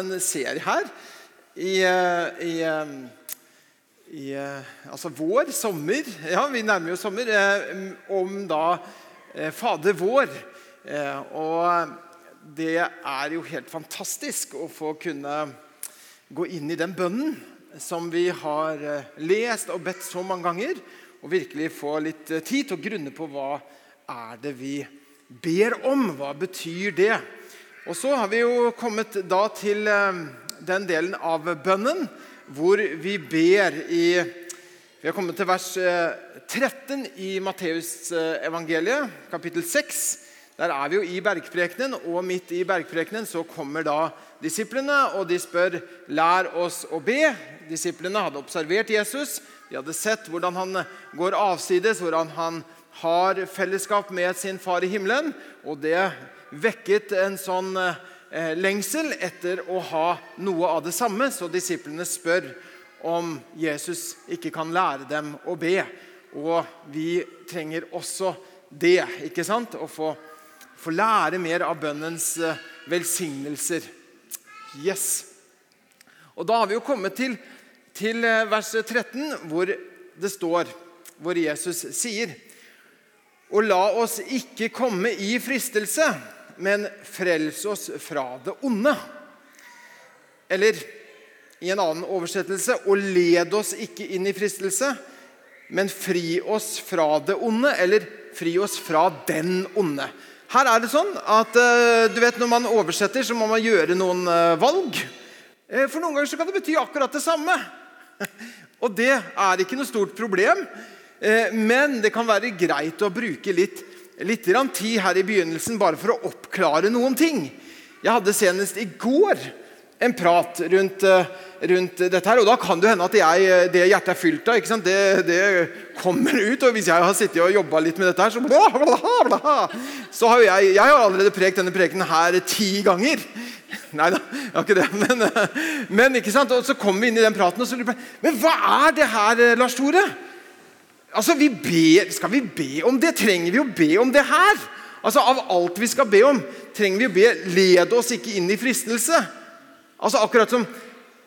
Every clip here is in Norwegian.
en serie her i, eh, i, eh, i eh, altså vår, sommer Ja, vi nærmer oss sommer. Om da Fader vår. Og det er jo helt fantastisk å få kunne gå inn i den bønnen som vi har lest og bedt så mange ganger, og virkelig få litt tid til å grunne på hva er det vi ber om. Hva betyr det? Og så har vi jo kommet da til eh, den delen av bønnen hvor vi ber i Vi har kommet til vers 13 eh, i Matteusevangeliet, kapittel 6. Der er vi jo i bergprekenen, og midt i bergprekenen så kommer da disiplene, og de spør 'Lær oss å be'. Disiplene hadde observert Jesus. De hadde sett hvordan han går avsides, hvordan han har fellesskap med sin far i himmelen. Og det vekket en sånn eh, lengsel etter å ha noe av det samme, så disiplene spør om Jesus ikke kan lære dem å be. Og vi trenger også det, ikke sant? Å få, få lære mer av bønnens eh, velsignelser. Yes. Og da har vi jo kommet til, til eh, vers 13, hvor det står, hvor Jesus sier Og la oss ikke komme i fristelse men frels oss fra det onde. Eller i en annen oversettelse og led oss ikke inn i fristelse, men fri oss fra det onde, eller fri oss fra den onde. Her er det sånn at eh, du vet, når man oversetter, så må man gjøre noen eh, valg. Eh, for noen ganger så kan det bety akkurat det samme. Og det er ikke noe stort problem. Men det kan være greit å bruke litt litt tid her i begynnelsen bare for å oppklare noen ting. Jeg hadde senest i går en prat rundt, eh, rundt dette. her, og Da kan det hende at jeg, det hjertet er fylt av, det, det, kommer ut. og Hvis jeg har sittet og jobba litt med dette, her, så, bla, bla, bla, så har jeg, jeg har allerede prekt denne prekenen her ti ganger. Nei da, jeg har ikke det. Men, men ikke sant? Og så kommer vi inn i den praten, og så lurer jeg Men hva er det her, Lars Tore? Altså, vi ber, Skal vi be om det? Trenger vi å be om det her? Altså, Av alt vi skal be om, trenger vi å be 'led oss ikke inn i fristelse'. Altså, akkurat som,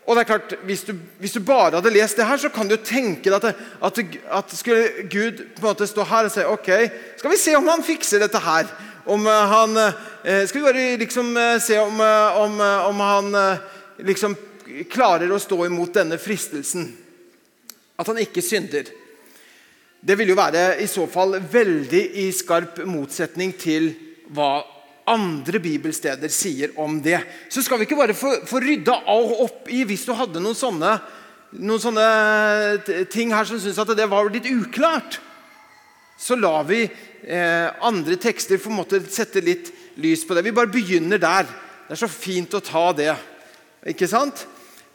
og det er klart, hvis du, hvis du bare hadde lest det her, så kan du tenke deg at, at, at, skulle Gud på en måte stå her og si ok, skal vi se om han fikser dette her. Om uh, han, uh, skal vi bare liksom uh, se om, om, om han liksom klarer å stå imot denne fristelsen. At han ikke synder. Det vil jo være i så fall veldig i skarp motsetning til hva andre bibelsteder sier om det. Så skal vi ikke bare få, få rydda opp i hvis du hadde noen sånne, noen sånne ting her som syns at det var litt uklart. Så lar vi eh, andre tekster få måte sette litt lys på det. Vi bare begynner der. Det er så fint å ta det. Ikke sant?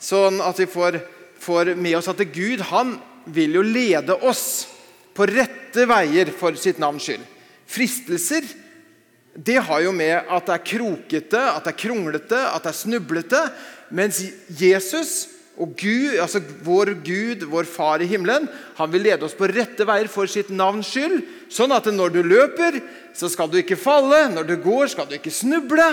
Sånn at vi får, får med oss at Gud han vil jo lede oss på rette veier for sitt navns skyld. Fristelser det har jo med at det er krokete, at det er kronglete, at det er snublete. Mens Jesus og Gud, altså vår Gud, vår Far i himmelen, han vil lede oss på rette veier for sitt navns skyld. Sånn at når du løper, så skal du ikke falle. Når du går, skal du ikke snuble.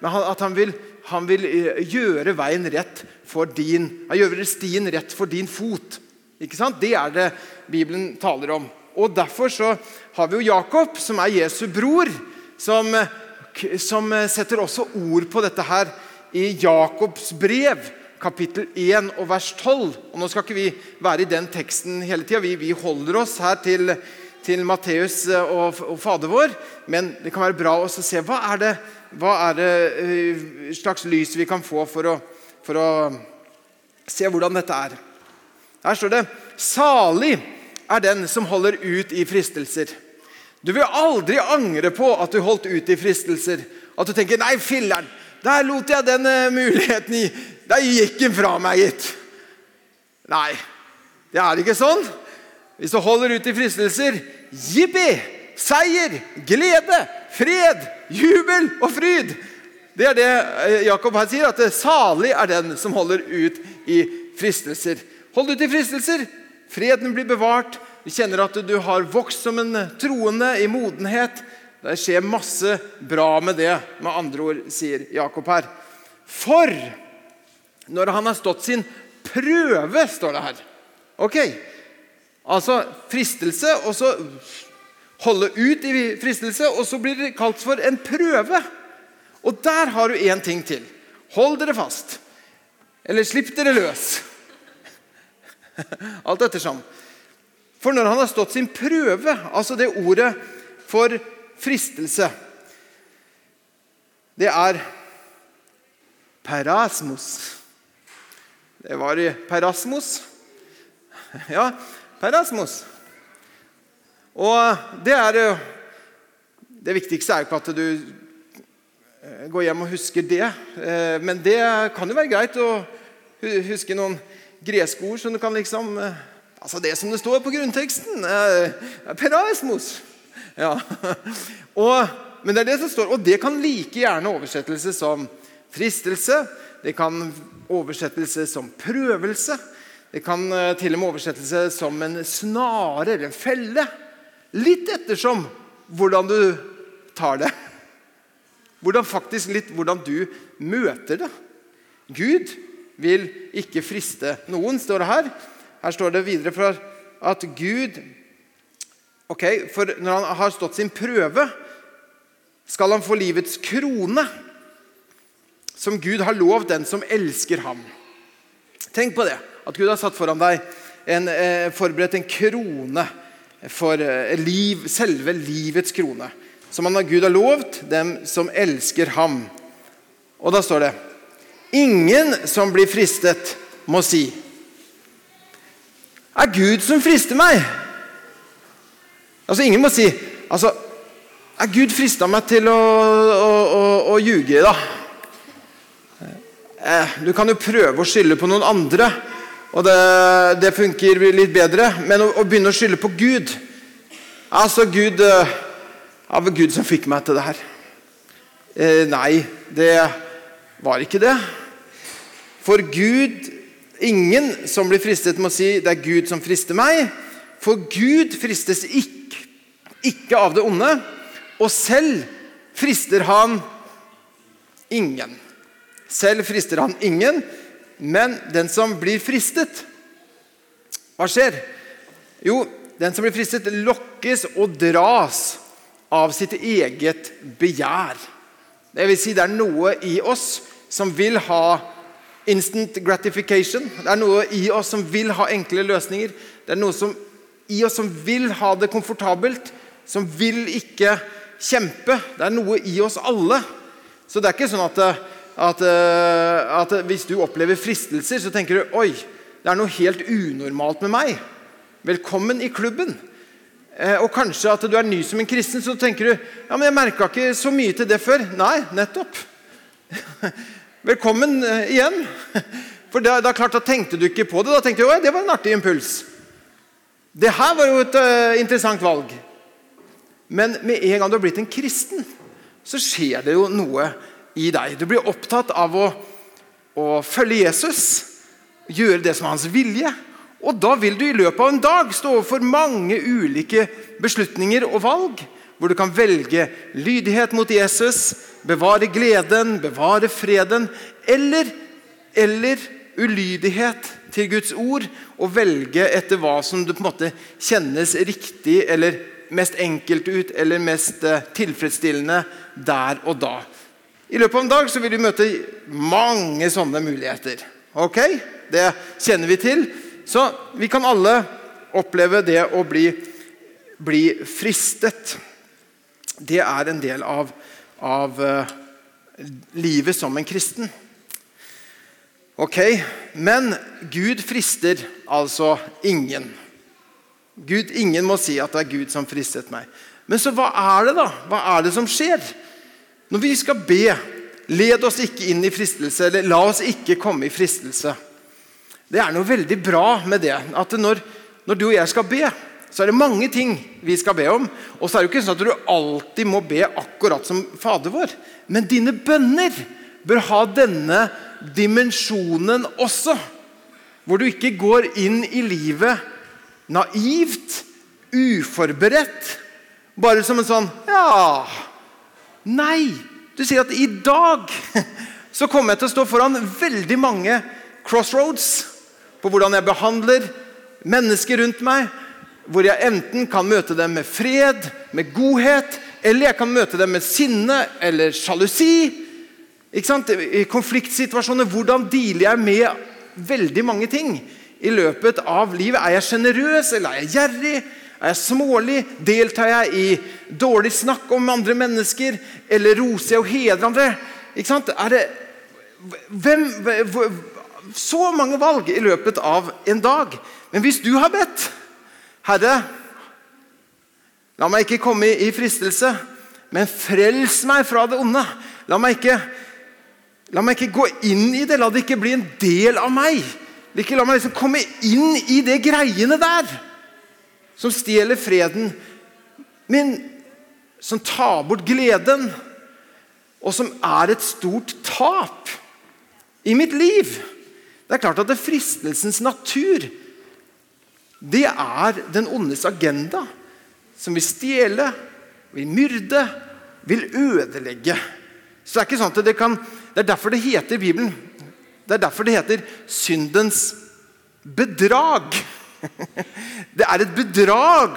Men at han vil, han vil eh, gjøre veien rett for din, han gjør stien rett for din fot. Ikke sant? Det er det Bibelen taler om. Og Derfor så har vi jo Jakob, som er Jesu bror, som, som setter også ord på dette her i Jakobs brev, kapittel 1 og vers 12. Og Nå skal ikke vi være i den teksten hele tida. Vi, vi, holder oss her til, til Matteus og, og Fader vår. Men det kan være bra å se hva er det, hva er det uh, slags lys vi kan få for å, for å se hvordan dette er. Her står det 'Salig er den som holder ut i fristelser'. Du vil aldri angre på at du holdt ut i fristelser. At du tenker 'Nei, filler'n, der lot jeg den uh, muligheten i. Der gikk den fra meg, gitt'. Nei, det er ikke sånn. Hvis du holder ut i fristelser jippi, seier, glede, fred, jubel og fryd. Det er det eh, Jakob her sier, at salig er den som holder ut i fristelser. Hold ut i fristelser. Freden blir bevart. Du kjenner at du har vokst som en troende i modenhet. Det skjer masse bra med det, med andre ord, sier Jakob her. For når han har stått sin prøve, står det her. Ok, Altså fristelse, og så holde ut i fristelse, og så blir det kalt for en prøve. Og der har du én ting til. Hold dere fast. Eller slipp dere løs. Alt ettersom. For når han har stått sin prøve, altså det ordet for fristelse Det er perasmos. Det var perasmos. Ja, perasmos. Og det er Det viktigste er jo ikke at du eh, går hjem og husker det. Eh, men det kan jo være greit å huske noen greske ord som du kan liksom eh, Altså det som det står på grunnteksten. Peraismos. Ja. Og, men det er det som står, og det kan like gjerne oversettelse som fristelse. Det kan oversettelse som prøvelse. Det kan til og med oversettelse som en snare eller en felle. Litt ettersom hvordan du tar det. Hvordan faktisk litt hvordan du møter det. Gud vil ikke friste noen, står det her. Her står det videre fra at Gud ok, For når han har stått sin prøve, skal han få livets krone, som Gud har lovt den som elsker ham. Tenk på det, at Gud har satt foran deg en, eh, forberedt en krone for eh, liv, selve livets krone. Som han Gud har lovt dem som elsker ham. Og da står det Ingen som blir fristet, må si Er Gud som frister meg? Altså Ingen må si altså, Er Gud frista meg til å, å, å, å ljuge, da? Eh, du kan jo prøve å skylde på noen andre, og det, det funker litt bedre. Men å, å, begynne å skylde på Gud Altså, Gud eh, Det Gud som fikk meg til det her. Eh, nei, det var ikke det. For Gud Ingen som blir fristet, må si 'det er Gud som frister meg'. For Gud fristes ikke, ikke av det onde, og selv frister han ingen. Selv frister han ingen, men den som blir fristet Hva skjer? Jo, den som blir fristet, lokkes og dras av sitt eget begjær. Det vil si, det er noe i oss som vil ha instant gratification. Det er noe i oss som vil ha enkle løsninger. Det er noe som, i oss som vil ha det komfortabelt, som vil ikke kjempe. Det er noe i oss alle. Så det er ikke sånn at, at, at hvis du opplever fristelser, så tenker du oi, det er noe helt unormalt med meg. Velkommen i klubben. Eh, og kanskje at du er ny som en kristen, så tenker du ja, men jeg merka ikke så mye til det før. Nei, nettopp. Velkommen eh, igjen. For da, da, klart, da tenkte du ikke på det. Da tenkte du at det var en artig impuls. Det her var jo et uh, interessant valg. Men med en gang du har blitt en kristen, så skjer det jo noe i deg. Du blir opptatt av å, å følge Jesus, gjøre det som er hans vilje. Og da vil du i løpet av en dag stå overfor mange ulike beslutninger og valg hvor du kan velge lydighet mot Jesus, bevare gleden, bevare freden, eller, eller ulydighet til Guds ord, og velge etter hva som du på en måte kjennes riktig eller mest enkelt ut, eller mest eh, tilfredsstillende der og da. I løpet av en dag så vil du møte mange sånne muligheter. Ok? Det kjenner vi til. Så vi kan alle oppleve det å bli, bli fristet det er en del av, av uh, livet som en kristen. Ok, Men Gud frister altså ingen. Gud, Ingen må si at det er Gud som fristet meg. Men så hva er det da? Hva er det som skjer? Når vi skal be, led oss ikke inn i fristelse, eller la oss ikke komme i fristelse. Det er noe veldig bra med det. At når, når du og jeg skal be, så er det mange ting vi skal be om. Og så er det jo ikke sånn at du alltid må be akkurat som Fader vår. Men dine bønner bør ha denne dimensjonen også. Hvor du ikke går inn i livet naivt, uforberedt. Bare som en sånn Ja Nei! Du sier at i dag så kommer jeg til å stå foran veldig mange crossroads på hvordan jeg behandler mennesker rundt meg. Hvor jeg enten kan møte dem med fred, med godhet, eller jeg kan møte dem med sinne eller sjalusi. I konfliktsituasjoner, hvordan dealer jeg med veldig mange ting i løpet av livet? Er jeg sjenerøs, eller er jeg gjerrig? Er jeg smålig? Deltar jeg i dårlig snakk om andre mennesker? Eller roser jeg og hedrer andre? Ikke sant? Er det, hvem, så mange valg i løpet av en dag. Men hvis du har bedt Herre, la meg ikke komme i fristelse, men frels meg fra det onde. La meg ikke, la meg ikke gå inn i det. La det ikke bli en del av meg. Ikke la meg liksom komme inn i det greiene der som stjeler freden min, som tar bort gleden, og som er et stort tap i mitt liv. Det er klart at det er fristelsens natur det er den ondes agenda, som vil stjele, vil myrde, vil ødelegge. Så Det er ikke sånn at det kan, det er derfor det heter i Bibelen Det er derfor det heter syndens bedrag. Det er et bedrag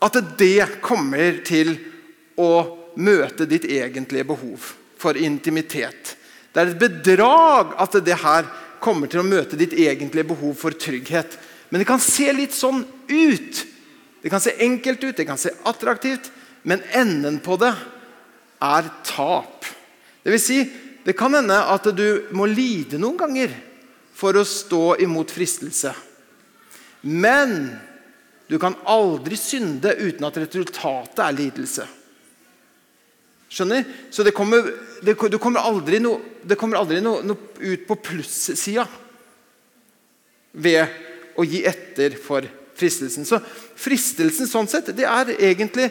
at det kommer til å møte ditt egentlige behov for intimitet. Det er et bedrag at det her kommer til å møte ditt egentlige behov for trygghet. Men det kan se litt sånn ut. Det kan se enkelt ut, det kan se attraktivt, men enden på det er tap. Det vil si, det kan hende at du må lide noen ganger for å stå imot fristelse. Men du kan aldri synde uten at resultatet er lidelse. Skjønner? Så det kommer, det, kommer aldri, noe, det kommer aldri noe, noe ut på plussida ved å gi etter for fristelsen. Så fristelsen sånn sett, det er egentlig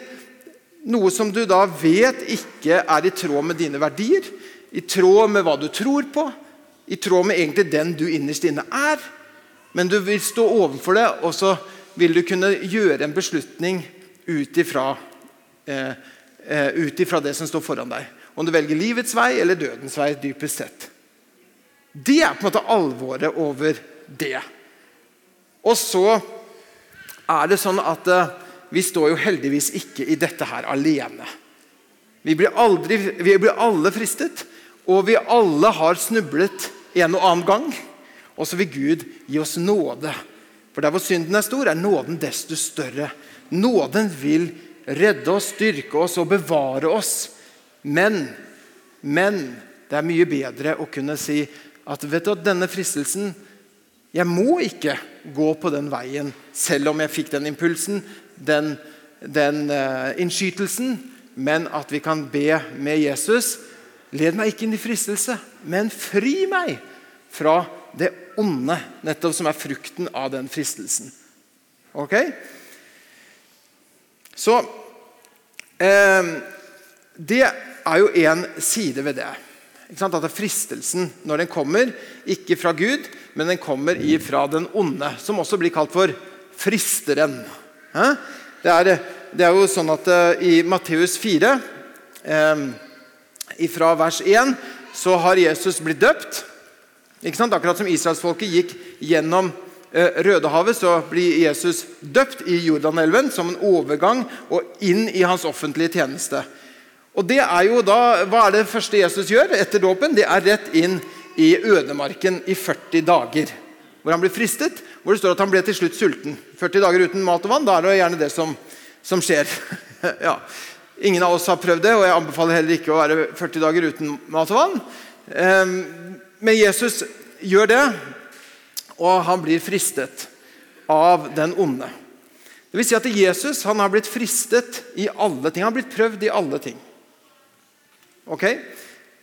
noe som du da vet ikke er i tråd med dine verdier, i tråd med hva du tror på, i tråd med egentlig den du innerst inne er. Men du vil stå overfor det, og så vil du kunne gjøre en beslutning ut ifra eh, eh det som står foran deg. Om du velger livets vei eller dødens vei, dypest sett. Det er på en måte alvoret over det. Og så er det sånn at uh, vi står jo heldigvis ikke i dette her alene. Vi blir, aldri, vi blir alle fristet, og vi alle har snublet en og annen gang. Og så vil Gud gi oss nåde. For der hvor synden er stor, er nåden desto større. Nåden vil redde oss, styrke oss og bevare oss. Men, men det er mye bedre å kunne si at vet du, denne fristelsen jeg må ikke gå på den veien, selv om jeg fikk den impulsen, den, den uh, innskytelsen. Men at vi kan be med Jesus Led meg ikke inn i fristelse, men fri meg fra det onde, nettopp som er frukten av den fristelsen. Ok? Så eh, Det er jo én side ved det. At fristelsen, når den kommer, ikke fra Gud, men den kommer ifra den onde, som også blir kalt for fristeren. Det er, det er jo sånn at eh, i Matteus 4, eh, fra vers 1, så har Jesus blitt døpt. Akkurat som israelsfolket gikk gjennom eh, Rødehavet, så blir Jesus døpt i Jordanelven som en overgang og inn i hans offentlige tjeneste. Og det er jo da, Hva er det første Jesus gjør etter dåpen? Det er rett inn i ødemarken i 40 dager. Hvor han blir fristet, hvor det står at han ble til slutt sulten. 40 dager uten mat og vann, da er det gjerne det som, som skjer. ja. Ingen av oss har prøvd det, og jeg anbefaler heller ikke å være 40 dager uten mat og vann. Ehm, men Jesus gjør det, og han blir fristet av den onde. Det vil si at Jesus han har blitt fristet i alle ting. Han har blitt prøvd i alle ting. Ok?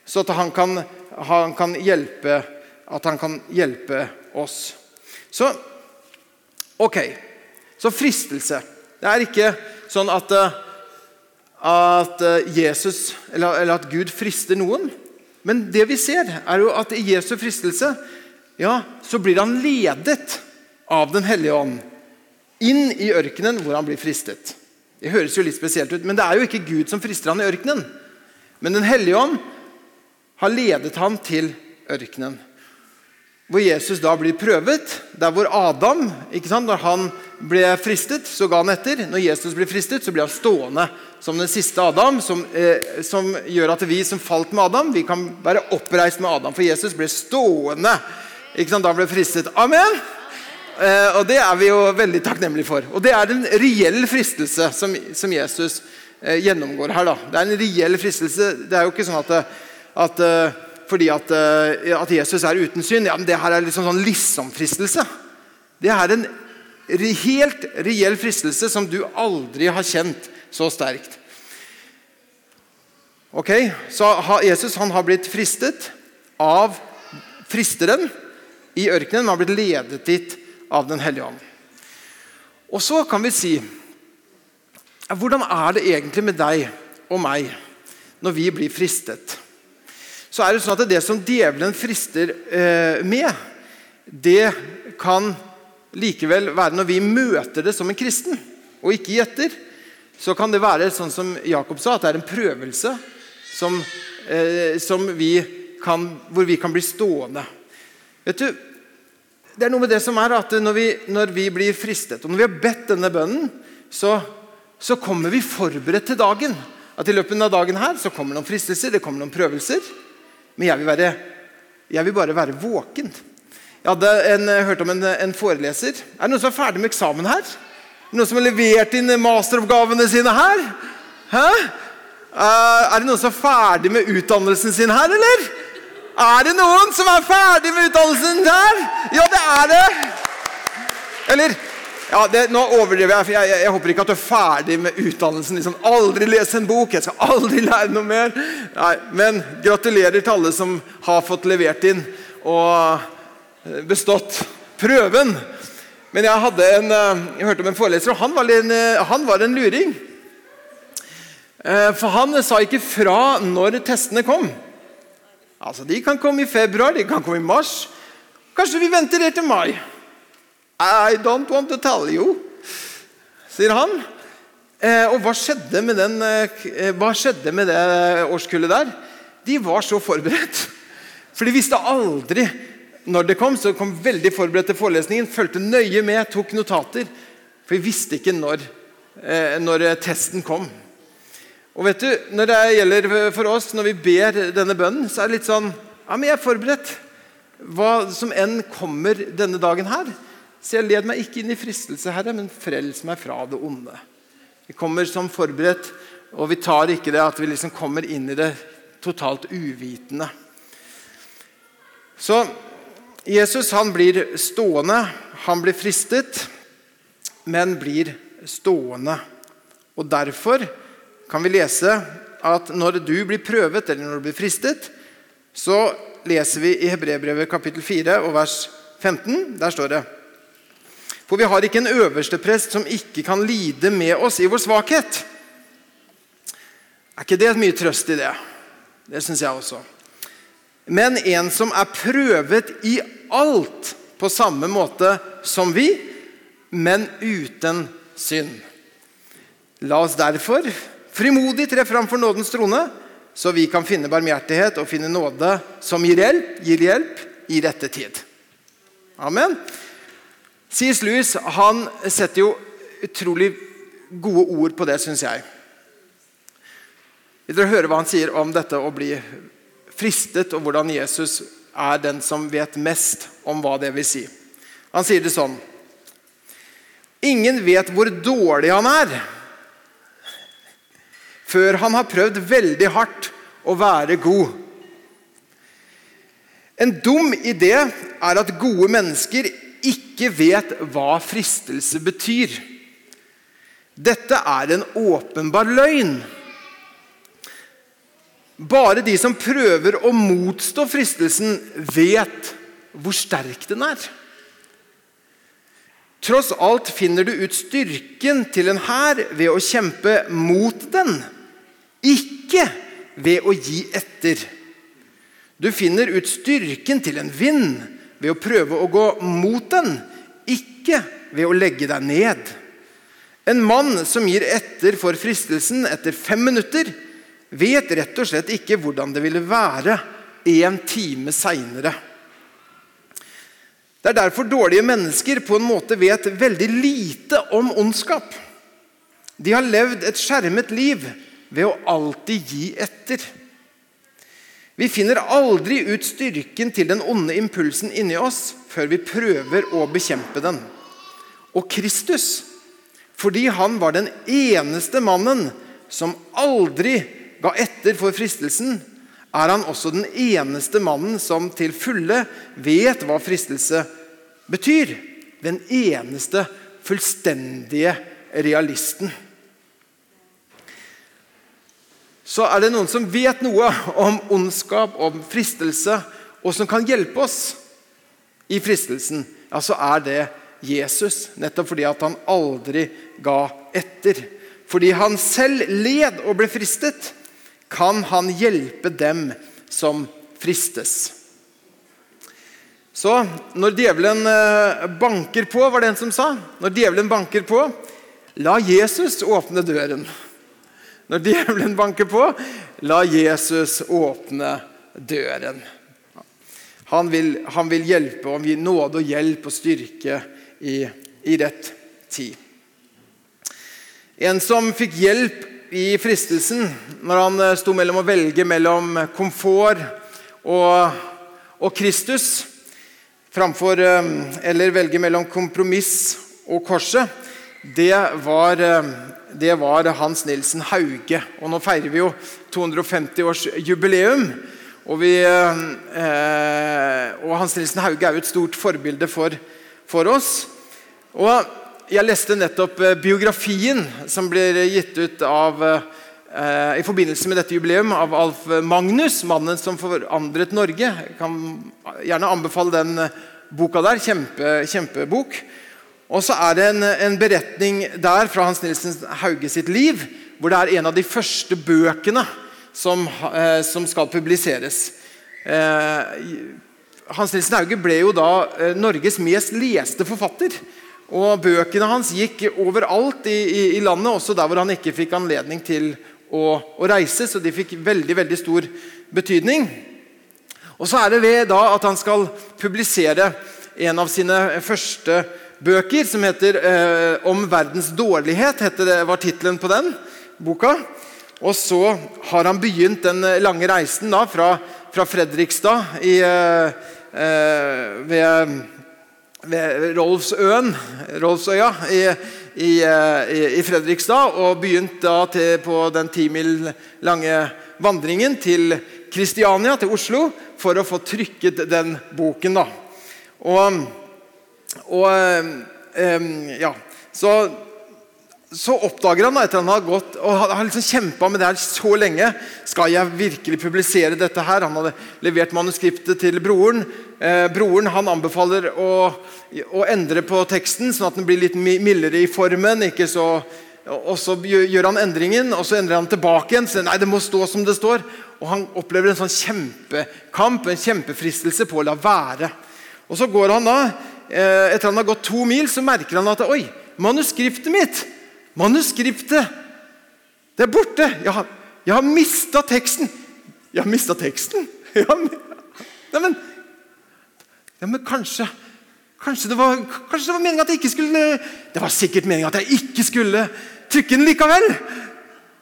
Så at han kan, han kan, hjelpe, at han kan hjelpe oss. Så ok. Så fristelse. Det er ikke sånn at, eh, at Jesus eller, eller at Gud frister noen. Men det vi ser, er jo at i Jesu fristelse ja, så blir han ledet av Den hellige ånd inn i ørkenen hvor han blir fristet. Det høres jo litt spesielt ut, men det er jo ikke Gud som frister han i ørkenen. Men Den hellige ånd har ledet ham til ørkenen. Hvor Jesus da blir prøvet. Der hvor Adam, ikke sant, når han ble fristet, så ga han etter. Når Jesus blir fristet, så blir han stående som den siste Adam. Som, eh, som gjør at vi som falt med Adam, vi kan være oppreist med Adam. For Jesus ble stående ikke sant, da han ble fristet. Amen! Eh, og Det er vi jo veldig takknemlige for. Og Det er en reell fristelse som, som Jesus gjennomgår her. da. Det er en reell fristelse. Det er jo ikke sånn at, at eh, fordi at, eh, at, Jesus er uten synd. Ja, men Det her er liksom sånn liksom-fristelse. Det er en helt reell fristelse som du aldri har kjent så sterkt. Ok, Så Jesus han har blitt fristet av fristeren i ørkenen. Han har blitt ledet dit av Den hellige ånd. Og så kan vi si Hvordan er det egentlig med deg og meg når vi blir fristet? så er det sånn at det som djevelen frister eh, med, det kan likevel være når vi møter det som en kristen, og ikke gjetter. Så kan det være sånn som Jakob sa, at det er en prøvelse som, eh, som vi kan, hvor vi kan bli stående. Vet du, Det er noe med det som er at når vi, når vi blir fristet, og når vi har bedt denne bønnen, så, så kommer vi forberedt til dagen. At I løpet av dagen her så kommer noen fristelser, det kommer noen prøvelser. Men jeg vil, være, jeg vil bare være våken. Jeg hadde en, hørt om en, en, foreleser. Er det noen som er ferdig med eksamen her? Noen som har levert inn masteroppgavene sine her? Hæ? Uh, er det noen som er ferdig med utdannelsen sin her, eller? Er det noen som er ferdig med utdannelsen her? Ja, det er det! Eller ja, det, nå overdriver jeg, for jeg, jeg, jeg, håper ikke at du er ferdig med utdannelsen. Liksom, aldri lese en bok, jeg skal aldri lære noe mer. Nei, men gratulerer til alle som har fått levert inn og eh, bestått prøven. Men jeg, hadde en, eh, jeg hørte om en foreleser, og han var en, eh, han var en luring. For han sa ikke fra når testene kom. Altså, De kan komme i februar, de kan komme i mars. Kanskje vi venter helt til mai. I don't want to tell you, sier han. Eh, og hva skjedde, den, eh, hva skjedde med det årskullet der? De var så forberedt. For de visste aldri når det kom. Så kom veldig forberedt til forelesningen, fulgte nøye med, tok notater. For vi visste ikke når, eh, når testen kom. Og vet du, Når det gjelder for oss, når vi ber denne bønnen, så er det litt sånn Ja, men jeg er forberedt. Hva som enn kommer denne dagen her, så jeg led meg ikke inn i fristelse, Herre, men frels meg fra det onde. Vi kommer som forberedt, og vi tar ikke det at vi liksom kommer inn i det totalt uvitende. Så Jesus han blir stående. Han blir fristet, men blir stående. Og Derfor kan vi lese at når du blir prøvet eller når du blir fristet, så leser vi i Hebrebrevet kapittel 4 og vers 15. Der står det for vi har ikke en øverste prest som ikke kan lide med oss i vår svakhet. Er ikke det mye trøst i det? Det syns jeg også. Men en som er prøvet i alt på samme måte som vi, men uten synd. La oss derfor frimodig tre fram for nådens trone, så vi kan finne barmhjertighet og finne nåde som gir hjelp, gir hjelp i rette tid. Amen. C.S. Lewis han setter jo utrolig gode ord på det, syns jeg. Vil dere høre hva han sier om dette å bli fristet, og hvordan Jesus er den som vet mest om hva det vil si? Han sier det sånn Ingen vet hvor dårlig han er, før han har prøvd veldig hardt å være god. En dum idé er at gode mennesker ikke vet hva fristelse betyr. Dette er en åpenbar løgn. Bare de som prøver å motstå fristelsen, vet hvor sterk den er. Tross alt finner du ut styrken til en hær ved å kjempe mot den, ikke ved å gi etter. Du finner ut styrken til en vind ved å prøve å gå mot den, ikke ved å legge deg ned. En mann som gir etter for fristelsen etter fem minutter, vet rett og slett ikke hvordan det ville være en time seinere. Det er derfor dårlige mennesker på en måte vet veldig lite om ondskap. De har levd et skjermet liv ved å alltid gi etter. Vi finner aldri ut styrken til den onde impulsen inni oss før vi prøver å bekjempe den. Og Kristus, fordi han var den eneste mannen som aldri ga etter for fristelsen, er han også den eneste mannen som til fulle vet hva fristelse betyr. Den eneste fullstendige realisten. Så er det noen som vet noe om ondskap, om fristelse, og som kan hjelpe oss i fristelsen, ja, så er det Jesus. Nettopp fordi at han aldri ga etter. Fordi han selv led og ble fristet, kan han hjelpe dem som fristes. Så når djevelen eh, banker på, var det en som sa, når djevelen banker på, la Jesus åpne døren. Når djevelen banker på, la Jesus åpne døren. Han vil, han vil hjelpe og gi nåde og hjelp og styrke i, i rett tid. En som fikk hjelp i fristelsen når han eh, sto mellom å velge mellom komfort og, og Kristus, framfor eh, eller velge mellom kompromiss og korset, det var, eh, det var Hans Nilsen Hauge. Og nå feirer vi jo 250-årsjubileum. Og, eh, og Hans Nilsen Hauge er jo et stort forbilde for, for oss. Og jeg leste nettopp eh, biografien som blir gitt ut av, i forbindelse med dette jubileum av Alf Magnus, mannen som forandret Norge. Jeg kan gjerne anbefale den boka der. Kjempe, kjempebok. Og så er det en, en, beretning der fra Hans Nilsen Hauge sitt liv, hvor det er en av de første bøkene som, eh, som skal publiseres. Eh, Hans Nilsen Hauge ble jo da eh, Norges mest leste forfatter. Og Bøkene hans gikk overalt i, i, i, landet, også der hvor han ikke fikk anledning til å, å, reise. Så de fikk veldig veldig stor betydning. Og så er det ved da at han skal publisere en av sine første bøker, som heter eh, 'Om verdens dårlighet', det, var tittelen på den boka. Og så har han begynt den lange reisen da, fra, fra Fredrikstad i, eh, eh ved ved Rolfsøen, Rolfsøya i, i, i, Fredrikstad. Og begynt da til, på den ti mil lange vandringen til Kristiania, til Oslo, for å få trykket den boken. da. Og, og um, ja, så så oppdager han etter han har gått og har liksom kjempa med det her så lenge Skal jeg virkelig publisere dette her? Han hadde levert manuskriptet til broren. Eh, broren han anbefaler å, å, endre på teksten, sånn at den blir litt mildere i formen. ikke så og Så gjør han endringen, og så endrer han tilbake igjen. Så nei, det må stå som det står. Og Han opplever en sånn kjempekamp, en kjempefristelse på å la være. Og Så går han da, etter han har gått to mil, så merker han at oi, manuskriptet mitt Manuskriptet det er borte! Jeg har, jeg har mista teksten. Jeg har mista teksten? Har, nei, ja, men kanskje Kanskje det var, kanskje var meningen at jeg ikke skulle Det var sikkert meningen at jeg ikke skulle trykke den likevel!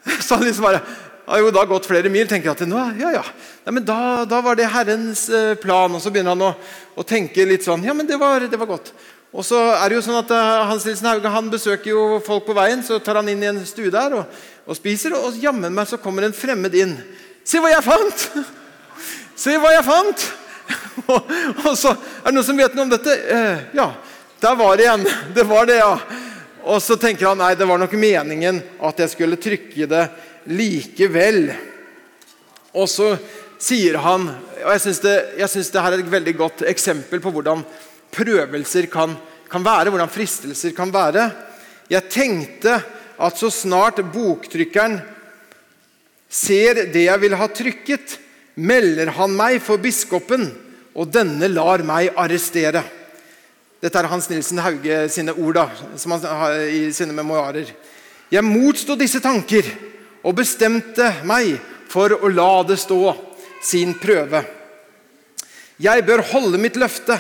Så han liksom bare har jo da gått flere mil. tenker at nå, ja, ja. Nei, men da, da, var det Herrens eh, plan. Og så begynner han å, å tenke litt sånn Ja, men det var, det var godt. Og så er det jo sånn at uh, Hans Nilsen Hauge han besøker jo folk på veien. Så tar han inn i en stue der og, og spiser, og jammen meg så kommer en fremmed inn. 'Se hva jeg fant!' Se hva jeg fant! og, og, så er det noen som vet noe om dette. Eh, ja, der var det igjen. Det var det, ja. Og så tenker han nei, det var nok meningen at jeg skulle trykke det likevel. Og så sier han og Jeg syns det, her er et veldig godt eksempel på hvordan prøvelser kan, kan være, hvordan fristelser kan være. Jeg tenkte at så snart boktrykkeren ser det jeg vil ha trykket, melder han meg for biskopen, og denne lar meg arrestere. Dette er Hans Nilsen Hauge sine ord da, som han har i sine memoarer. Jeg motsto disse tanker og bestemte meg for å la det stå sin prøve. Jeg bør holde mitt løfte.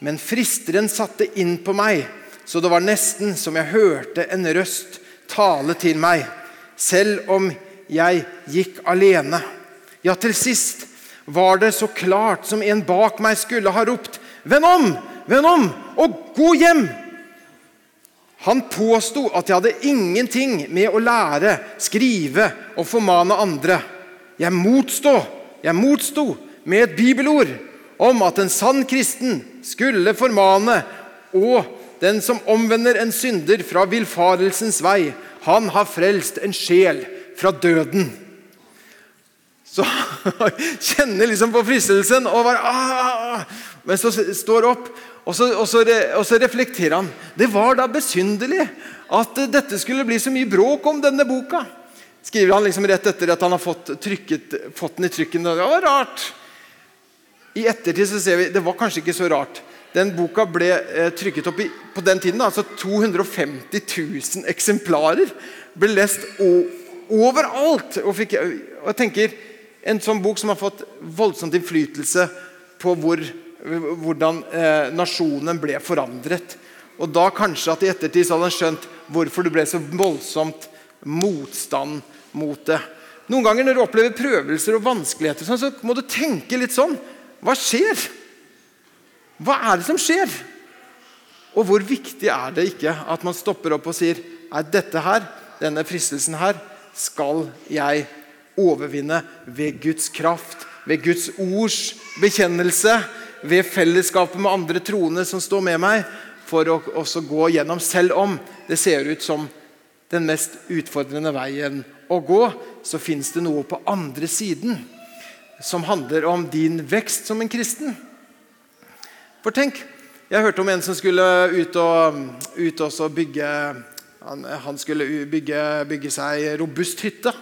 Men fristeren satte inn på meg, så det var nesten som jeg hørte en røst tale til meg, selv om jeg gikk alene. Ja, til sist var det så klart som en bak meg skulle ha ropt, Vend om, vend om, og gå hjem! Han påsto at jeg hadde ingenting med å lære, skrive og formane andre. Jeg motstå, jeg motsto med et bibelord om at en sann kristen skulle formane, og den som omvender en synder fra villfarelsens vei, han har frelst en sjel fra døden. Så kjenner liksom på fristelsen og bare ah, Men så står opp, og så, og, så, og så, reflekterer han. Det var da besynderlig at dette skulle bli så mye bråk om denne boka. Skriver han liksom rett etter at han har fått, trykket, fått den i trykken. Det var rart. I ettertid så ser vi det var kanskje ikke så rart. Den boka ble eh, trykket opp i, på den tiden, altså 250 000 eksemplarer. Ble lest overalt. Og, fikk, og jeg tenker, En sånn bok som har fått voldsomt innflytelse på hvor, hvordan eh, nasjonen ble forandret. Og da kanskje at i ettertid så hadde han skjønt hvorfor det ble så voldsomt motstand mot det. Noen ganger når du opplever prøvelser og vanskeligheter, sånn, så må du tenke litt sånn. Hva skjer? Hva er det som skjer? Og hvor viktig er det ikke at man stopper opp og sier er dette her, denne fristelsen her, skal jeg overvinne ved Guds kraft, ved Guds ords bekjennelse, ved fellesskapet med andre troende som står med meg, for å også gå gjennom, selv om det ser ut som den mest utfordrende veien å gå, så fins det noe på andre siden som handler om din vekst som en kristen. For tenk, jeg hørte om en som skulle ut og, ut og bygge han, han, skulle bygge, bygge seg robust hytte.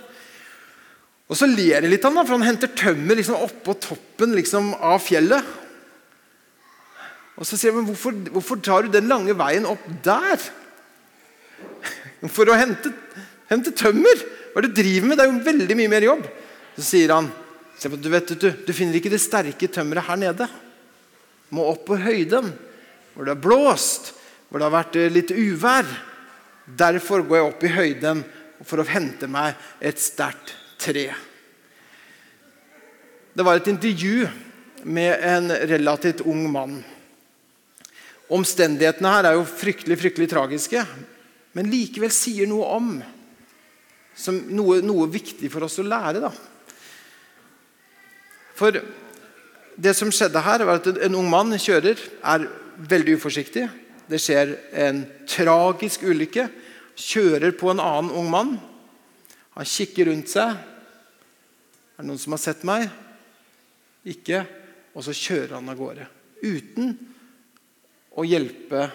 Og Så ler jeg litt av ham, for han henter tømmer liksom oppå toppen liksom, av fjellet. Og så sier jeg, men hvorfor, hvorfor tar du den lange veien opp der? For å hente, hente tømmer? Hva er det du driver med? Det er jo veldig mye mer jobb. Så sier han du, vet, du, du finner ikke det sterke tømmeret her nede. Du må opp på høyden, hvor det har blåst, hvor det har vært eh, litt uvær. Derfor går jeg opp i høyden for å hente meg et sterkt tre. Det var et intervju med en relativt ung mann. Omstendighetene her er jo fryktelig fryktelig tragiske, men likevel sier noe om noe, noe, viktig for oss å lære. da. For det som skjedde her, var at en ung mann kjører, er veldig uforsiktig. Det skjer en tragisk ulykke. Kjører på en annen ung mann. Han kikker rundt seg. Er det noen som har sett meg? Ikke. Og så kjører han av gårde. Uten å hjelpe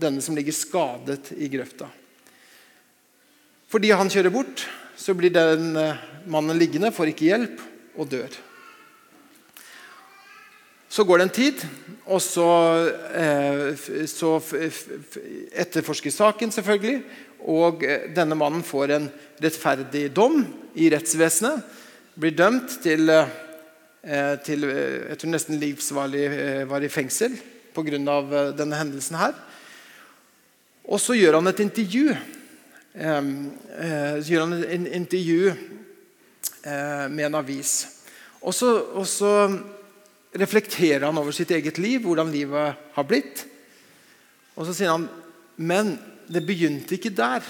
denne som ligger skadet i grøfta. Fordi han kjører bort, så blir den eh, mannen liggende, får ikke hjelp og dør. Så går det en tid, og så, eh, så etterforskes saken, selvfølgelig. Og eh, denne mannen får en rettferdig dom i rettsvesenet. Blir dømt til, til jeg tror nesten livsvarig fengsel pga. denne hendelsen her. Og så gjør han et intervju. Så gjør han et intervju med en avis. Og så, og så reflekterer han over sitt eget liv, hvordan livet har blitt. Og så sier han men det begynte ikke der.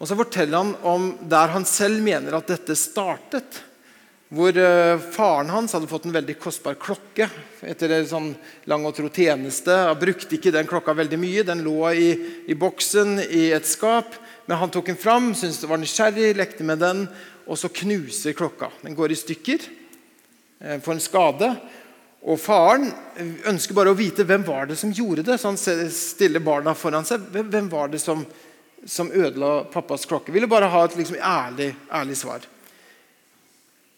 Og Så forteller han om der han selv mener at dette startet. Hvor uh, faren hans hadde fått en veldig kostbar klokke etter en sånn lang og tro tjeneste. Han brukte ikke den klokka veldig mye. Den lå i, i boksen i et skap. Men han tok den fram, syntes det var nysgjerrig, lekte med den, og så knuser klokka. Den går i stykker. får en skade. Og Faren ønsker bare å vite hvem var det som gjorde det. Så han stiller barna foran seg. Hvem var det som, som ødela pappas klokke? Ville bare ha et liksom, ærlig, ærlig, svar.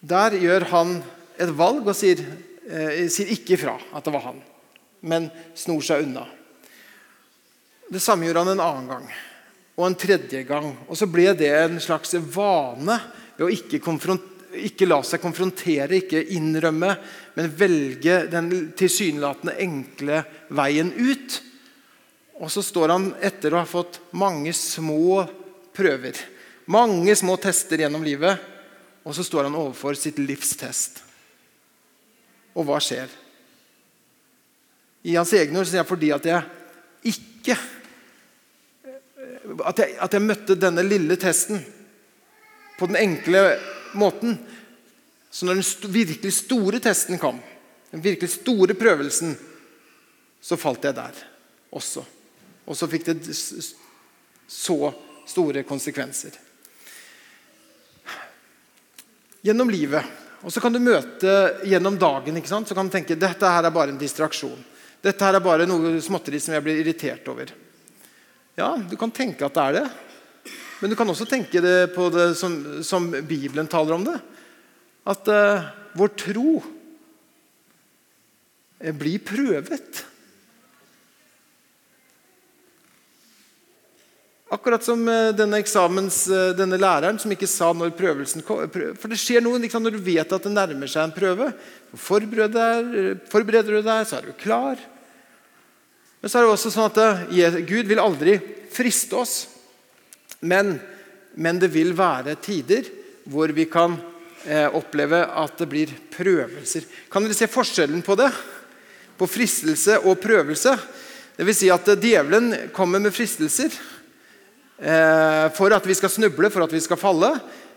Der gjør han et valg og sier, eh, sier ikke ifra at det var han, men snor seg unna. Det samme gjorde han en annen gang og en tredje gang. Og så ble det en slags vane ved å ikke ikke la seg konfrontere, ikke innrømme, men velge den tilsynelatende enkle veien ut. Og så står han etter å ha fått mange små prøver, mange små tester gjennom livet, og så står han overfor sitt livstest. Og hva skjer? I hans egne ord sier jeg fordi at jeg ikke at jeg, at jeg møtte denne lille testen på den enkle måten. Så når den virkelig store testen kom, den virkelig store prøvelsen, så falt jeg der også. Og så fikk det så store konsekvenser. Gjennom livet. Og så kan du møte gjennom dagen ikke sant? Så kan du tenke dette her er bare en distraksjon. Dette her er bare noe småtteri som jeg blir irritert over. Ja, du kan tenke at det er det. Men du kan også tenke det på det som, som Bibelen taler om det. At uh, vår tro blir prøvet. Akkurat som eh, denne, eksamens, eh, denne læreren som ikke sa når prøvelsen kom. For det skjer noe liksom, når du vet at det nærmer seg en prøve. Forbereder, forbereder du deg, så er du klar. Men så er det også sånn at eh, Gud vil aldri friste oss. Men, men det vil være tider hvor vi kan eh, oppleve at det blir prøvelser. Kan dere se forskjellen på det? På fristelse og prøvelse. Vil si at djevelen kommer med fristelser. Eh, for at vi skal snuble, for at vi skal falle.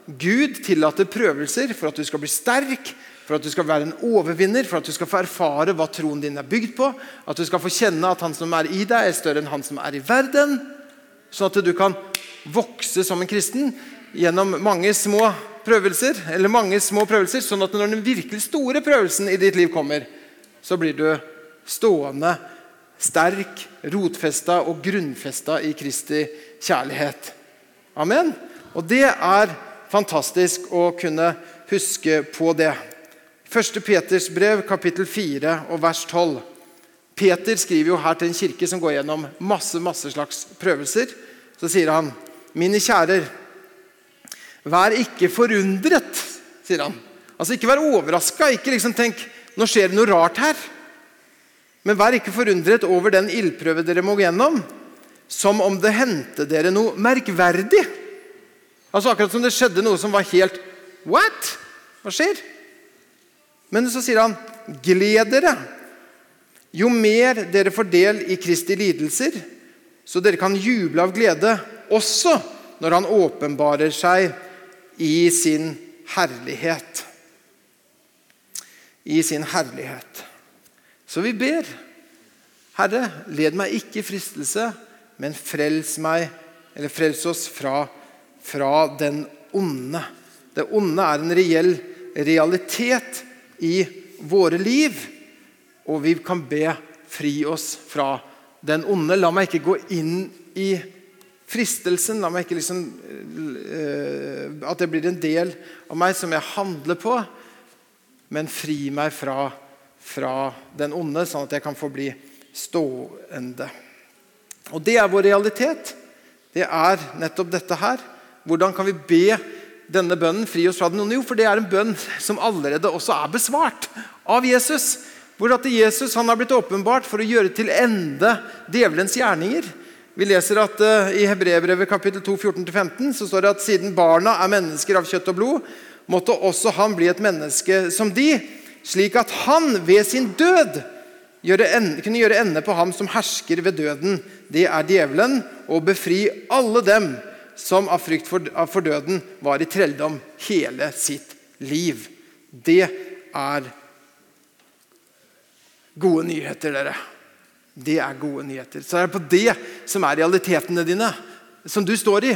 Gud tillater prøvelser for at du skal bli sterk, for at du skal være en overvinner, for at du skal få erfare hva troen din er bygd på. At du skal få kjenne at han som er i deg, er større enn han som er i verden. Sånn at du kan vokse som en kristen gjennom mange små prøvelser. eller mange små prøvelser, Sånn at når den virkelig store prøvelsen i ditt liv kommer, så blir du stående sterk, rotfesta og grunnfesta i Kristi kjærlighet. Amen. Og det er fantastisk å kunne huske på det. 1. Peters brev, kapittel 4 og vers 12. Peter skriver jo her til en kirke som går gjennom masse, masse slags prøvelser. Så sier han, 'Mine kjærer, vær ikke forundret', sier han. Altså Ikke vær overraska. Ikke liksom tenk 'nå skjer det noe rart her'. Men vær ikke forundret over den ildprøve dere må gjennom, som om det hendte dere noe merkverdig. Altså Akkurat som det skjedde noe som var helt What? Hva skjer? Men så sier han, gled dere. Jo mer dere får del i Kristi lidelser, så dere kan juble av glede også når han åpenbarer seg i sin herlighet. I sin herlighet. Så vi ber. Herre, led meg ikke i fristelse, men frels meg, eller frels oss fra, fra den onde. Det onde er en reell realitet i våre liv, og vi kan be fri oss fra den onde. La meg ikke gå inn i fristelsen. La meg ikke liksom uh, At det blir en del av meg som jeg handler på. Men fri meg fra fra den onde, sånn at jeg kan få bli stående. Og Det er vår realitet. Det er nettopp dette her. Hvordan kan vi be denne bønnen fri oss fra den onde? Jo, for det er en bønn som allerede også er besvart av Jesus. Hvor at Jesus han har blitt åpenbart for å gjøre til ende djevelens gjerninger. Vi leser at uh, I Hebreerbrevet kapittel 2, 14-15 så står det at siden barna er mennesker av kjøtt og blod, måtte også han bli et menneske som de slik at han ved sin død kunne gjøre ende på ham som hersker ved døden. Det er djevelen, og befri alle dem som av frykt for, døden var i trelldom hele sitt liv. Det er gode nyheter, dere. Det er gode nyheter. Så er det på det som er realitetene dine, som du står i.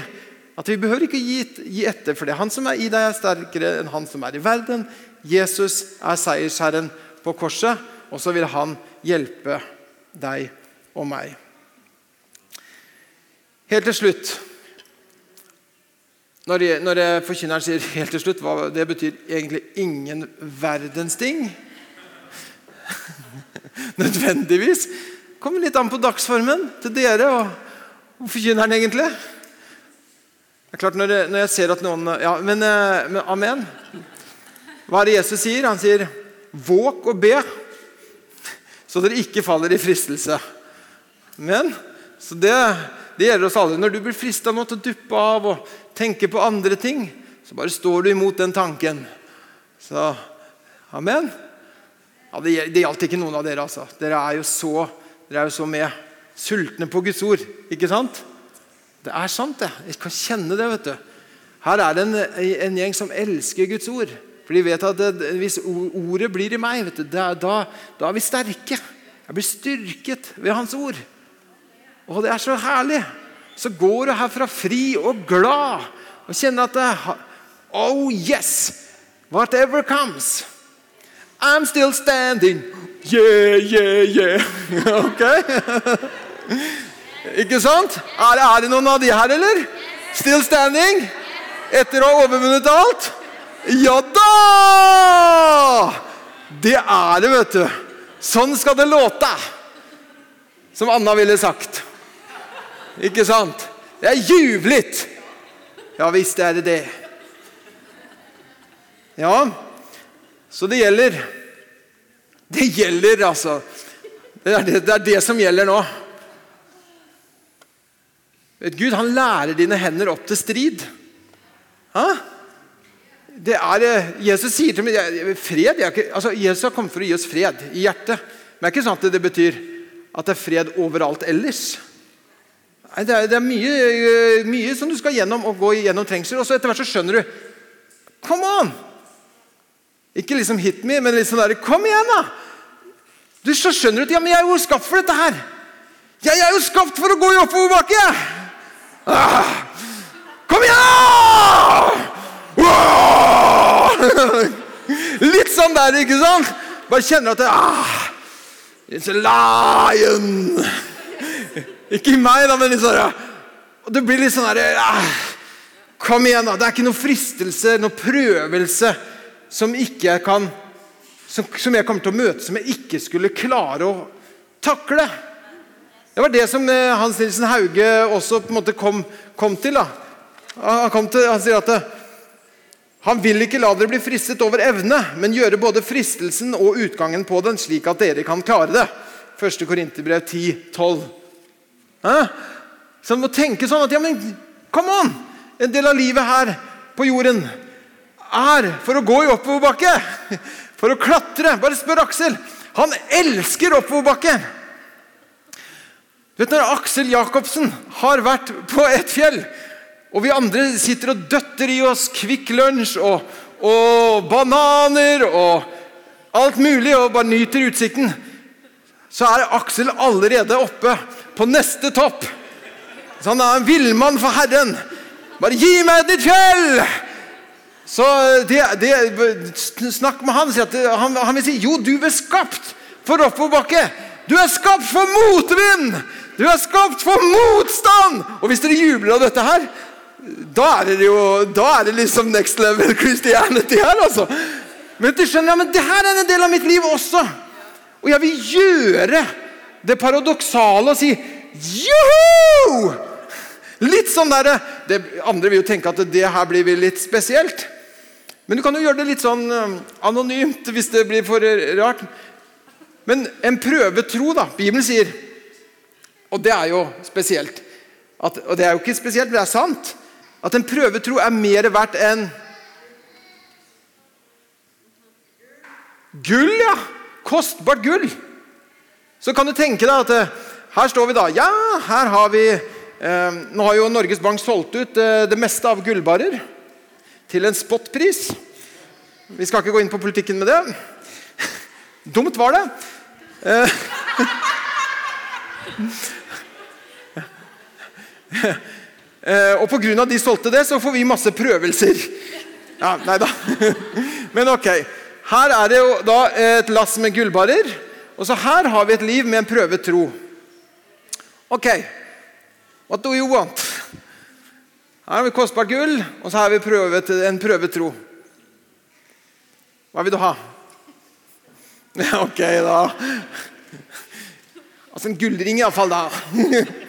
At Vi behøver ikke gi, gi etter for det. Han som er i deg, er sterkere enn han som er i verden. Jesus er seiersherren på korset, og så vil han hjelpe deg og meg. Helt til slutt Når, jeg, når jeg forkynneren sier 'helt til slutt', hva, det betyr egentlig ingen verdens ting. Nødvendigvis. Kommer litt an på dagsformen til dere og, forkynneren, egentlig. Det er klart når jeg, når jeg ser at noen Ja, men, eh, men amen. Hva er det Jesus sier? Han sier, 'Våk og be, så dere ikke faller i fristelse'. Men, så det, det gjelder oss alle. Når du blir frista til å duppe av og tenke på andre ting, så bare står du imot den tanken. Så amen. Ja, det, det gjaldt ikke noen av dere, altså. Dere er jo så, dere er jo så med. Sultne på Guds ord, ikke sant? Det er sant, det. Jeg kan kjenne det. vet du. Her er det en, en gjeng som elsker Guds ord. For de vet at det, hvis ordet blir i meg, du, da, da, da, er vi sterke. Jeg blir styrket ved Hans ord. Og det er så herlig. Så går du herfra fri og glad og kjenner at det, Oh yes! Whatever comes. I'm still standing. Yeah, yeah, yeah. Ok? Ikke sant? Er, er, det noen av de her, eller? Still standing? Etter å ha overvunnet alt? Ja da! Det er det, vet du. Sånn skal det låte. Som Anna ville sagt. Ikke sant? Det er jublet. Ja visst er det det. Ja, så det gjelder. Det gjelder, altså. Det er det, det er det, som gjelder nå. Gud han lærer dine hender opp til strid. Hæ? Det er, eh, Jesus sier til meg fred, ikke, altså Jesus har kommet for å gi oss fred i hjertet. Men det er ikke sånn at det betyr at det er fred overalt ellers. Nei, det er, det er mye, eh, mye, som du skal gjennom og gå gjennom trengsel. Og så etter hvert så skjønner du Come on! Ikke liksom hit me, men liksom der, Kom igjen, da! Du Så skjønner du at ja, men jeg er jo skapt for dette her. Jeg er jo skapt for å gå i oppoverbakke! Ah, kom igjen! Litt sånn der, ikke sant? Bare kjenner at det, ah, It's a lion! Ikke meg, da, men liksom, ja. Og det blir litt sånn derre ah, Kom igjen, da. Det er ikke noe fristelse, noe prøvelse, som ikke kan som, som jeg kommer til å møte, som jeg ikke skulle klare å takle. Det var det som eh, Hans Nilsen Hauge også på en måte kom, kom til. da. Han, kom til, han sier at han vil ikke la dere bli fristet over evne, men gjøre både fristelsen og utgangen på den, slik at dere kan klare det. 1. Korinterbrev 10, 12. Så en må tenke sånn at ja, men come on! En del av livet her på jorden er for å gå i oppoverbakke. For å klatre. Bare spør Aksel. Han elsker oppoverbakke. Vet du, Når Aksel Jacobsen har vært på et fjell og vi andre sitter og døtter i oss Kvikk Lunsj og, og, bananer og alt mulig og bare nyter utsikten. Så er Aksel allerede oppe på neste topp. Så han er en villmann for Herren. Bare gi meg ditt fjell! Så det, det, Snakk med han. Han, han vil si jo, du er skapt for oppoverbakke. Du er skapt for motvind! Du er skapt for motstand! Og hvis dere jubler av dette her, da er det jo da er det liksom next level Christianity her, altså. Men du skjønner, ja, men det her er en del av mitt liv også. Og jeg vil gjøre det paradoksale og si joho! Litt sånn der, Andre vil jo tenke at det her blir litt spesielt. Men du kan jo gjøre det litt sånn um, anonymt hvis det blir for rart. Men en prøvetro, da. Bibelen sier, og det er jo spesielt at, Og det er jo ikke spesielt, men det er sant at en prøvetro er mer verdt enn Gull, ja! Kostbart gull. Så kan du tenke deg at eh, her står vi da. Ja, her har vi eh, Nå har jo Norges Bank solgt ut eh, det meste av gullbarer til en spotpris. Vi skal ikke gå inn på politikken med det. Dumt var det. Eh, og pga. de solgte det, så får vi masse prøvelser. Ja, nei da. Men ok. Her er det jo da et lass med gullbarer. Og så her har vi et liv med en prøvetro. Ok. What do you want? Her har vi kostbart gull, og så har vi prøvet, en prøvetro. Hva vil du ha? Ok, da. Altså en gullring, iallfall, da.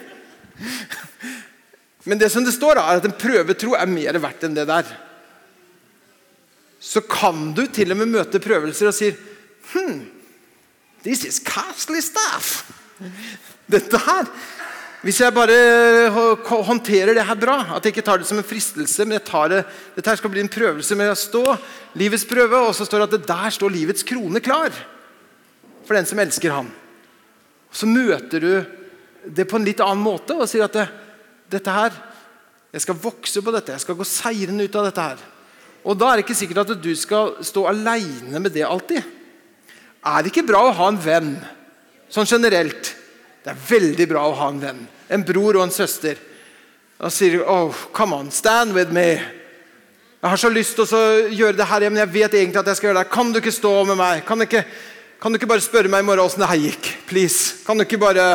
Men det som det står, er at en prøvetro er mer verdt enn det der. så kan du til og med møte prøvelser og sier hmm, This is costly stuff. Dette her Hvis jeg bare håndterer det her bra, at jeg ikke tar det som en fristelse, men jeg tar det, dette her skal bli en prøvelse med å stå, livets prøve, og så står det at det der står livets krone klar for den som elsker ham. Så møter du det på en litt annen måte og sier at det, dette her Jeg skal vokse på dette. Jeg skal gå seirende ut av dette her. Og da er det ikke sikkert at du skal stå aleine med det alltid. Er det ikke bra å ha en venn? Sånn generelt. Det er veldig bra å ha en venn. En bror og en søster. Da sier du oh, come on, stand with me. Jeg har så lyst til å gjøre det her, men jeg vet egentlig at jeg skal gjøre det. Kan du ikke stå med meg? Kan du ikke, kan du ikke bare spørre meg i morgen åssen det her gikk? Please. Kan du ikke bare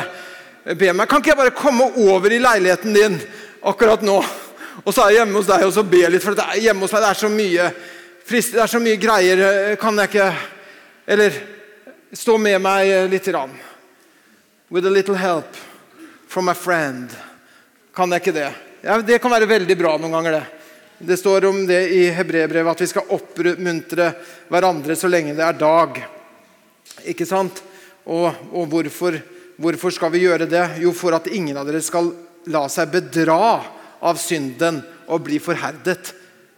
be meg? Kan ikke jeg bare komme over i leiligheten din akkurat nå? Og så er jeg hjemme hos deg og så be litt, for det er hjemme hos deg det er så mye frist, det er så mye greier. Kan jeg ikke Eller stå med meg litt. Rann. With a little help from a friend. Kan jeg ikke det? Ja, det kan være veldig bra noen ganger, det. Det står om det i hebreerbrevet at vi skal oppmuntre hverandre så lenge det er dag. Ikke sant? Og, og hvorfor, hvorfor skal vi gjøre det? Jo, for at ingen av dere skal la seg bedra av synden og bli forherdet.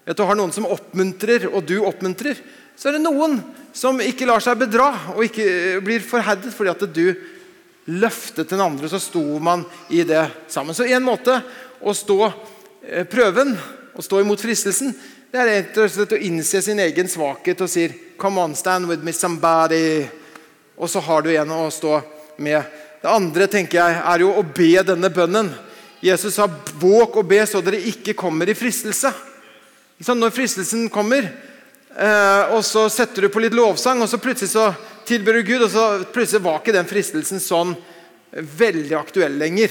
Vet du, Har noen som oppmuntrer, og du oppmuntrer, så er det noen som ikke lar seg bedra og ikke blir forherdet fordi at du løftet den andre, så sto man i det sammen. Så en måte å stå eh, prøven, å stå imot fristelsen, det er rett å innse sin egen svakhet og sier Come on, stand with me, somebody. Og så har du en å stå med. Det andre tenker jeg, er jo å be denne bønnen. Jesus sa 'våg og be så dere ikke kommer i fristelse'. Når fristelsen kommer, eh, og så setter du på litt lovsang, og så plutselig så tilber du Gud, og så plutselig var ikke den fristelsen sånn veldig aktuell lenger.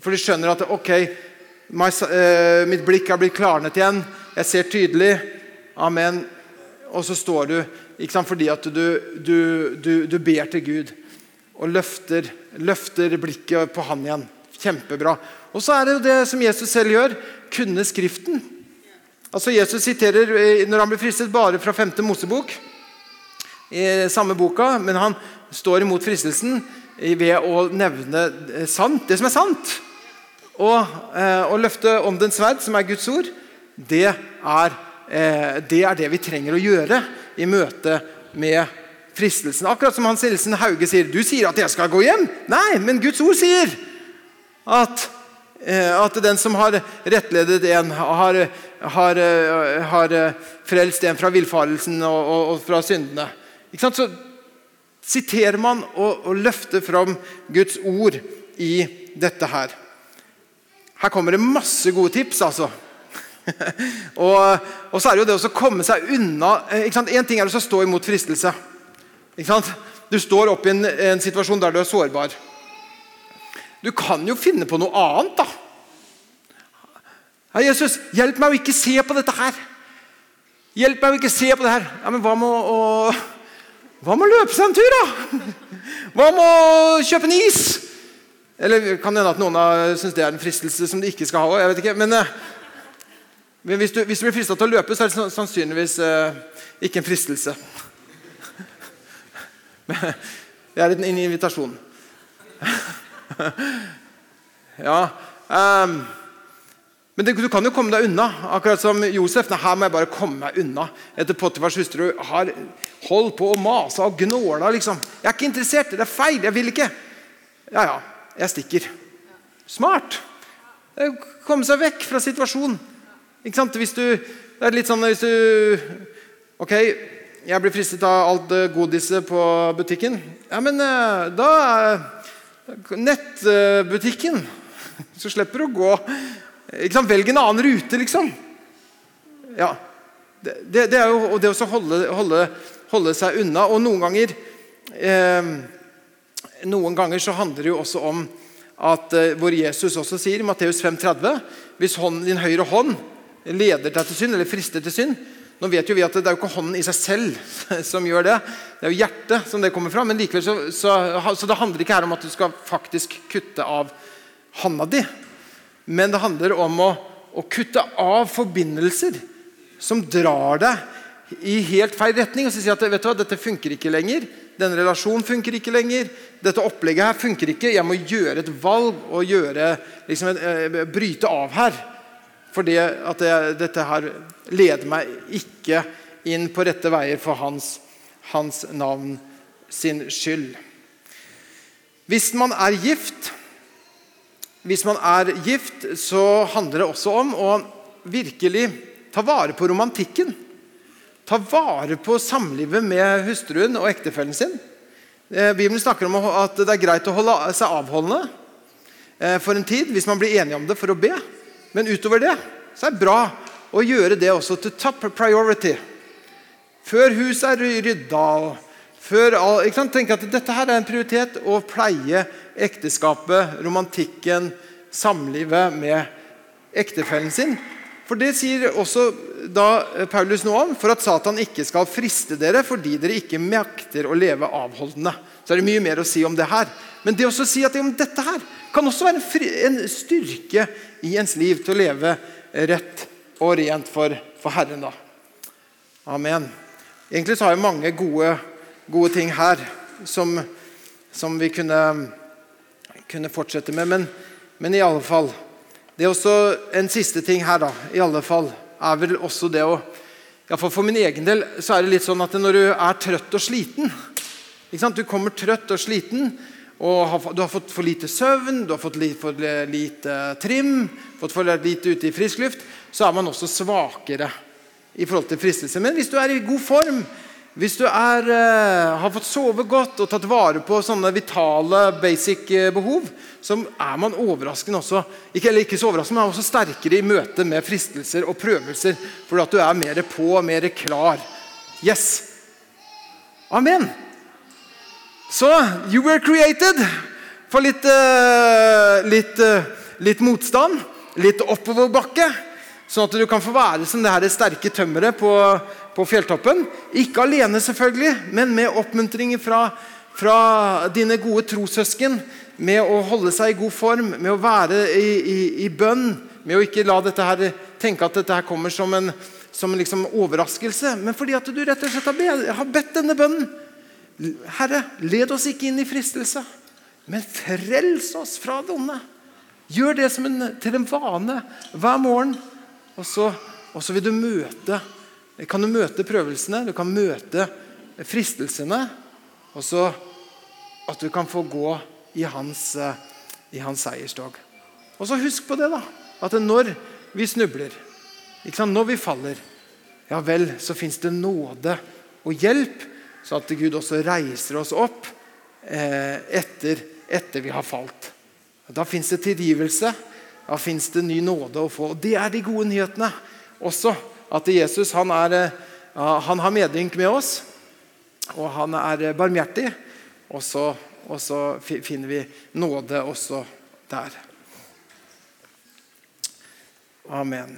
For du skjønner at ok, eh, mitt blikk har blitt klarnet igjen. Jeg ser tydelig. Amen. Og så står du ikke sant, fordi at du, du, du, du ber til Gud og løfter, løfter blikket på han igjen. Kjempebra. Og så er det jo det som Jesus selv gjør. Kunne Skriften. Altså Jesus siterer eh, når han blir fristet, bare fra 5. Mosebok. I samme boka, men han står imot fristelsen ved å nevne eh, sant, det som er sant. Og eh, å løfte den sverd, som er Guds ord, det er, det er det vi trenger å gjøre i møte med fristelsen. Akkurat som Hans Nilsen Hauge sier. Du sier at jeg skal gå hjem. Nei, men Guds ord sier at, eh, at den som har rettledet en, har, har, eh, har eh, frelst en fra villfarelsen og, og, og, fra syndene. Så siterer man og, og løfter fram Guds ord i dette her. Her kommer det masse gode tips, altså. og, og, så er det jo det å komme seg unna En ting er å stå imot fristelse. Du står oppe i en, en situasjon der du er sårbar. Du kan jo finne på noe annet, da. Ja, Jesus, hjelp meg å ikke se på dette her. Hjelp meg å ikke se på det her. Ja, Men hva med å, hva med å løpe seg en tur, da? Hva med å kjøpe en is? Eller kan det hende at noen syns det er en fristelse som de ikke skal ha? jeg vet ikke, Men, eh, men hvis, du, hvis, du, blir frista til å løpe, så er det sannsynligvis uh, ikke en fristelse. det er en invitasjon. ja. Um, men det, du kan jo komme deg unna. Akkurat som Josef. Nei, her må jeg bare komme meg unna. Etter Pottifars hustru har holdt på å mase og gnåla. Liksom. 'Jeg er ikke interessert. Det er feil. Jeg vil ikke.' Ja, ja. Jeg stikker. Smart. Komme seg vekk fra situasjonen. Ikke sant? Hvis du, det er litt sånn hvis du Ok, jeg blir fristet av alt godiset på butikken. Ja, men eh, da Nettbutikken. Så slipper du å gå Velg en annen rute, liksom. Ja. Det, det, det er jo det å holde, holde, holde, seg unna. Og noen ganger eh, Noen ganger så handler det jo også om at eh, hvor Jesus også sier i Matteus 5,30 Hvis hånden, din høyre hånd leder deg til synd, eller frister til synd, nå vet jo vi at Det er jo ikke hånden i seg selv som gjør det. Det er jo hjertet som det kommer fra. Men likevel så, så, så det handler ikke her om at du skal faktisk kutte av handa di. Men det handler om å, å kutte av forbindelser som drar deg i helt feil retning og så si at vet du hva, dette funker ikke lenger. Denne relasjonen funker ikke lenger. Dette opplegget her funker ikke. Jeg må gjøre et valg og gjøre, liksom, eh, bryte av her. At det, dette her leder meg ikke inn på rette veier for hans, hans navn sin skyld. Hvis man er gift, hvis man er gift, så handler det også om å virkelig ta vare på romantikken. Ta vare på samlivet med hustruen og ektefellen sin. Eh, Bibelen snakker om at det er greit å holde seg avholdende eh, for en tid hvis man blir enige om det for å be. Men utover det så er det bra å gjøre det også til top priority. Før huset er rydda. Før, Tenk at dette her er en prioritet å pleie ekteskapet, romantikken, samlivet med ektefellen sin. For det sier også da Paulus noe om, for at Satan ikke skal friste dere fordi dere ikke makter å leve avholdende. Så er det mye mer å si om det her. Men det å si at det om dette her kan også være en, styrke i ens liv til å leve rett og rent for, for Herren. da. Amen. Egentlig så har jeg mange gode, gode ting her som, som vi kunne, kunne, fortsette med. Men, men i alle fall det er også En siste ting her da, i alle fall, er vel også det å for, for min egen del så er det litt sånn at når du er trøtt og sliten Du kommer trøtt og sliten, og du har fått for lite søvn, du har fått for lite trim, fått for lite ute i frisk luft, så er man også svakere i forhold til fristelse. Men hvis du er i god form, hvis du er, uh, har fått sove godt og tatt vare på sånne vitale, basic uh, behov, så er man overraskende også ikke, eller ikke så overraskende, men også sterkere i møte med fristelser og prøvelser. Fordi at du er mer på, mer klar. Yes! Amen! Så you were created for litt, uh, litt, litt motstand, litt oppoverbakke. Sånn at du kan få være som det her sterke tømmeret på, på fjelltoppen. Ikke alene, selvfølgelig, men med oppmuntringer fra, fra dine gode trossøsken. Med å holde seg i god form, med å være i, i, i bønn. Med å ikke la dette her, tenke at dette her kommer som en, som en liksom overraskelse. Men fordi at du rett og slett har bedt, har bedt denne bønnen. Herre, led oss ikke inn i fristelse, men frels oss fra det onde. Gjør det en, til en vane hver morgen. Og så, og så vil du møte kan du møte prøvelsene, du kan møte fristelsene. Og så at du kan få gå i hans, eh, i hans seierstog. Og så husk på det, da. At når vi snubler, når vi faller, ja vel, så fins det nåde og hjelp, så at Gud også reiser oss opp eh, etter, etter vi har falt. Da fins det tilgivelse. Da fins det ny nåde å få. Og Det er de gode nyhetene også. At Jesus han, er, eh, han har medynk med oss, og han er barmhjertig. Og så, og så finner vi nåde også der. Amen.